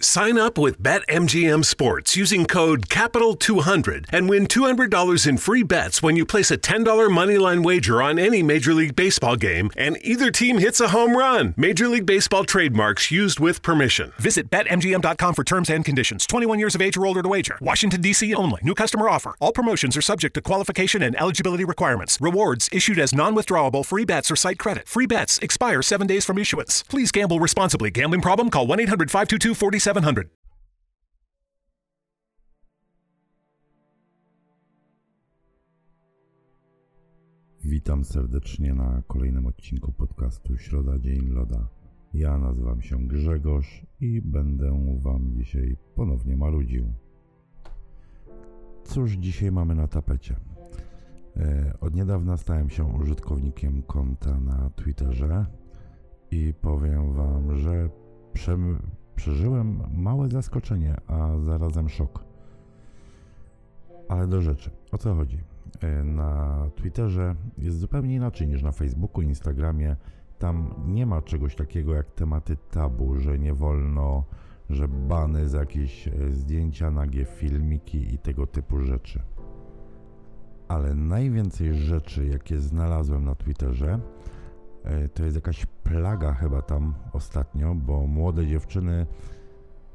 Sign up with BetMGM Sports using code CAPITAL200 and win $200 in free bets when you place a $10 moneyline wager on any Major League Baseball game and either team hits a home run. Major League Baseball trademarks used with permission. Visit BetMGM.com for terms and conditions. 21 years of age or older to wager. Washington, D.C. only. New customer offer. All promotions are subject to qualification and eligibility requirements. Rewards issued as non withdrawable free bets or site credit. Free bets expire seven days from issuance. Please gamble responsibly. Gambling problem? Call 1 800 522 4700. Witam serdecznie na kolejnym odcinku podcastu Środa Dzień Loda. Ja nazywam się Grzegorz i będę Wam dzisiaj ponownie marudził. Cóż dzisiaj mamy na tapecie? E, od niedawna stałem się użytkownikiem konta na Twitterze i powiem Wam, że przeżyłem małe zaskoczenie, a zarazem szok. Ale do rzeczy. O co chodzi? E, na Twitterze jest zupełnie inaczej niż na Facebooku, Instagramie. Tam nie ma czegoś takiego jak tematy tabu, że nie wolno, że bany za jakieś e, zdjęcia, nagie filmiki i tego typu rzeczy. Ale najwięcej rzeczy, jakie znalazłem na Twitterze, to jest jakaś plaga chyba tam ostatnio, bo młode dziewczyny,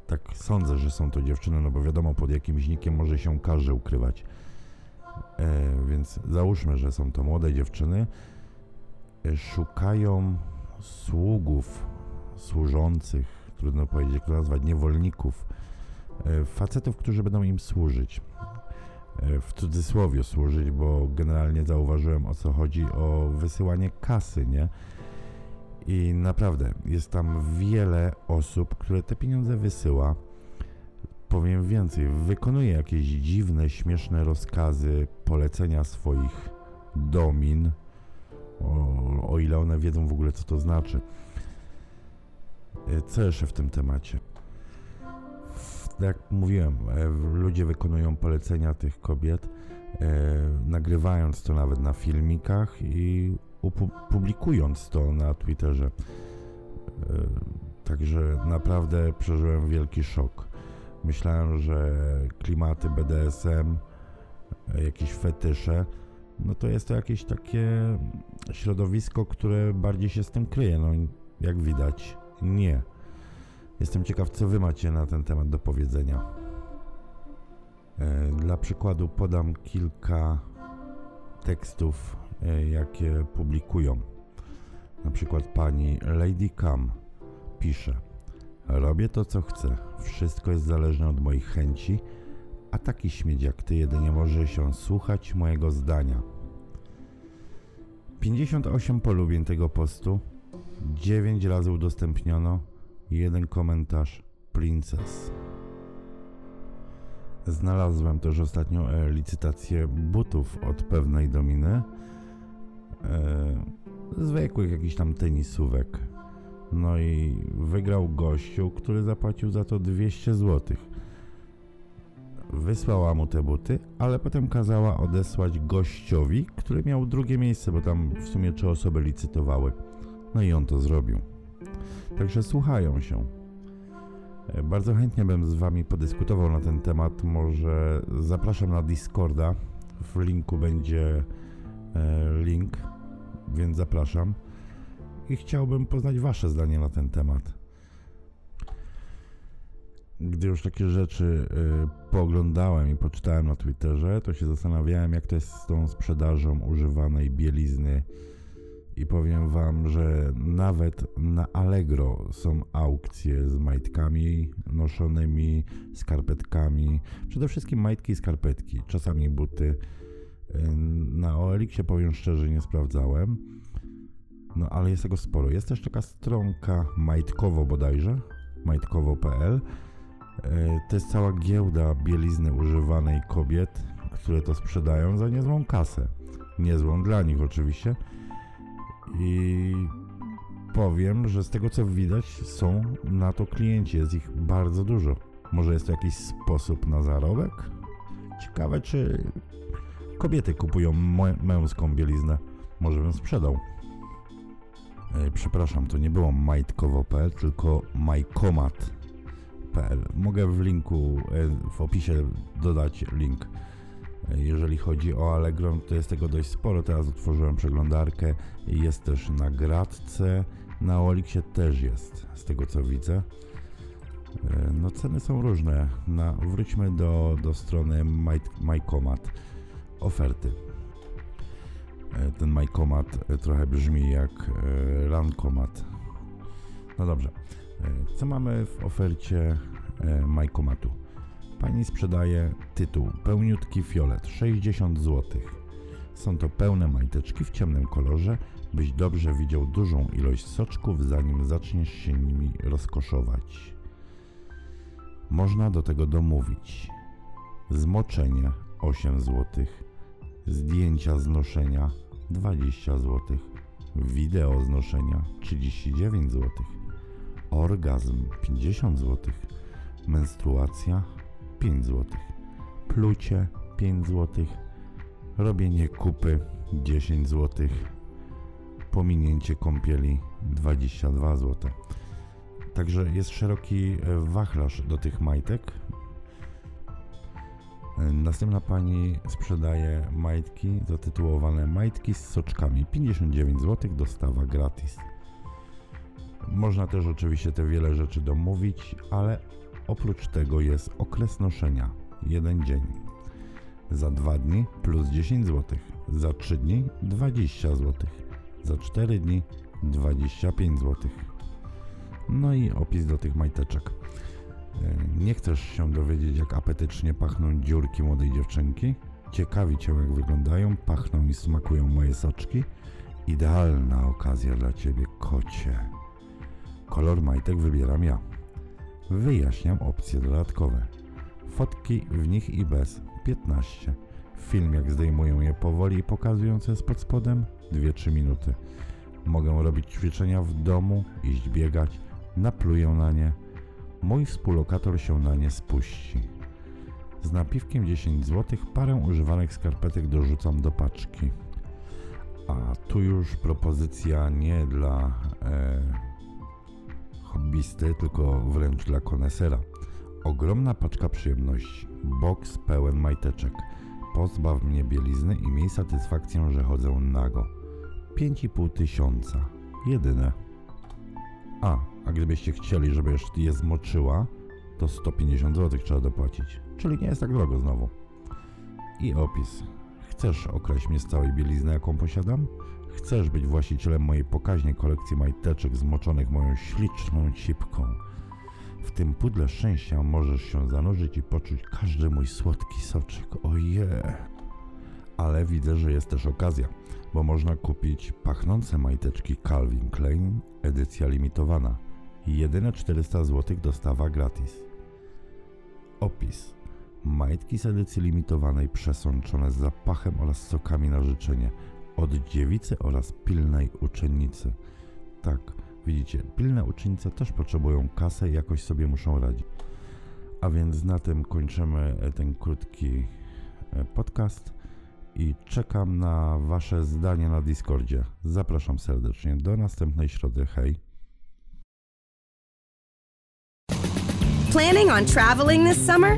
tak sądzę, że są to dziewczyny, no bo wiadomo pod jakimś nikiem może się każdy ukrywać E, więc załóżmy, że są to młode dziewczyny, e, szukają sługów, służących, trudno powiedzieć, jak to nazwać, niewolników, e, facetów, którzy będą im służyć. E, w cudzysłowie służyć, bo generalnie zauważyłem o co chodzi o wysyłanie kasy, nie? I naprawdę jest tam wiele osób, które te pieniądze wysyła powiem więcej, wykonuje jakieś dziwne, śmieszne rozkazy, polecenia swoich domin, o, o ile one wiedzą w ogóle, co to znaczy. E, co jeszcze w tym temacie? Jak mówiłem, e, ludzie wykonują polecenia tych kobiet, e, nagrywając to nawet na filmikach i publikując to na Twitterze. Także naprawdę przeżyłem wielki szok. Myślałem, że klimaty BDSM, jakieś fetysze, no to jest to jakieś takie środowisko, które bardziej się z tym kryje. No jak widać, nie. Jestem ciekaw, co wy macie na ten temat do powiedzenia. E, dla przykładu podam kilka tekstów, e, jakie publikują. Na przykład pani Lady Cam pisze – Robię to, co chcę. Wszystko jest zależne od moich chęci, a taki śmieć jak ty jedynie może się słuchać mojego zdania. 58 polubień tego postu, 9 razy udostępniono, jeden komentarz Princess. Znalazłem też ostatnio e, licytację butów od pewnej dominy. E, zwykłych jakichś tam tenisówek no i wygrał gościu, który zapłacił za to 200 zł. Wysłała mu te buty, ale potem kazała odesłać gościowi, który miał drugie miejsce, bo tam w sumie trzy osoby licytowały. No i on to zrobił. Także słuchają się. E, bardzo chętnie bym z Wami podyskutował na ten temat. Może zapraszam na Discorda. W linku będzie e, link, więc zapraszam i chciałbym poznać Wasze zdanie na ten temat. Gdy już takie rzeczy y, pooglądałem i poczytałem na Twitterze, to się zastanawiałem, jak to jest z tą sprzedażą używanej bielizny. I powiem Wam, że nawet na Allegro są aukcje z majtkami noszonymi, skarpetkami. Przede wszystkim majtki i skarpetki, czasami buty. Y, na OLX powiem szczerze, nie sprawdzałem no ale jest tego sporo. Jest też taka stronka majtkowo bodajże, majtkowo.pl to jest cała giełda bielizny używanej kobiet, które to sprzedają za niezłą kasę. Niezłą dla nich oczywiście. I powiem, że z tego co widać, są na to klienci, jest ich bardzo dużo. Może jest to jakiś sposób na zarobek? Ciekawe, czy kobiety kupują męską bieliznę. Może bym sprzedał. E, przepraszam, to nie było majtkowo.pl, tylko majkomat.pl. Mogę w linku, e, w opisie dodać link. E, jeżeli chodzi o Allegro, to jest tego dość sporo. Teraz otworzyłem przeglądarkę. Jest też na Gradce. Na Oliksie też jest, z tego co widzę. No ceny są różne. Wróćmy do, do strony MyComat. Oferty. E, ten MyComat e, trochę brzmi jak e, Rancomat. No dobrze. Co mamy w ofercie MyComatu? Pani sprzedaje tytuł Pełniutki Fiolet 60 zł. Są to pełne majteczki w ciemnym kolorze, byś dobrze widział dużą ilość soczków, zanim zaczniesz się nimi rozkoszować. Można do tego domówić. Zmoczenie 8 zł, zdjęcia znoszenia 20 zł, wideo znoszenia 39 zł, orgazm 50 zł, menstruacja 5 zł, plucie 5 zł, robienie kupy 10 zł, pominięcie kąpieli 22 zł. Także jest szeroki wachlarz do tych majtek. Następna pani sprzedaje majtki zatytułowane Majtki z soczkami 59 zł, dostawa gratis. Można też oczywiście te wiele rzeczy domówić, ale oprócz tego jest okres noszenia jeden dzień. Za 2 dni plus 10 zł, za 3 dni 20 zł, za 4 dni 25 zł. No i opis do tych majteczek. E, nie chcesz się dowiedzieć, jak apetycznie pachną dziurki młodej dziewczynki? Ciekawi cię, jak wyglądają, pachną i smakują moje soczki? Idealna okazja dla ciebie, kocie. Kolor majtek wybieram ja. Wyjaśniam opcje dodatkowe. Fotki w nich i bez 15. Film jak zdejmują je powoli i pokazują co jest pod spodem 2-3 minuty. Mogę robić ćwiczenia w domu, iść biegać, napluję na nie, Mój współlokator się na nie spuści. Z napiwkiem 10 zł parę używanych skarpetek dorzucam do paczki. A tu już propozycja nie dla e, hobbysty, tylko wręcz dla konesera. Ogromna paczka przyjemności. Box pełen majteczek. Pozbaw mnie bielizny i miej satysfakcję, że chodzę nago. 5,5 tysiąca. Jedyne. A, a gdybyście chcieli, żeby je zmoczyła, to 150 zł trzeba dopłacić. Czyli nie jest tak drogo znowu. I opis. Chcesz okraść mnie z całej bielizny, jaką posiadam? Chcesz być właścicielem mojej pokaźnej kolekcji majteczek zmoczonych moją śliczną cipką? W tym pudle szczęścia możesz się zanurzyć i poczuć każdy mój słodki soczek. Oje! Ale widzę, że jest też okazja, bo można kupić pachnące majteczki Calvin Klein, edycja limitowana – Jedyne 400 zł dostawa gratis. Opis. Majtki z edycji limitowanej przesączone z zapachem oraz sokami na życzenie od dziewicy oraz pilnej uczennicy. Tak, widzicie, pilne uczennice też potrzebują kasę i jakoś sobie muszą radzić. A więc na tym kończymy e, ten krótki e, podcast i czekam na Wasze zdanie na Discordzie. Zapraszam serdecznie. Do następnej środy. Hej! Planning on traveling this summer?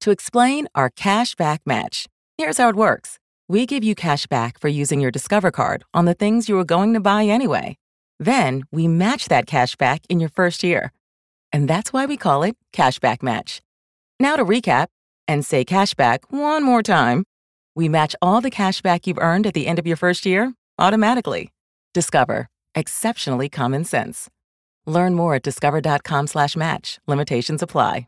to explain our cash back match. Here's how it works we give you cash back for using your Discover card on the things you were going to buy anyway. Then we match that cash back in your first year. And that's why we call it Cashback Match. Now to recap and say cashback one more time. We match all the cashback you've earned at the end of your first year automatically. Discover. Exceptionally common sense. Learn more at discover.com slash match. Limitations apply.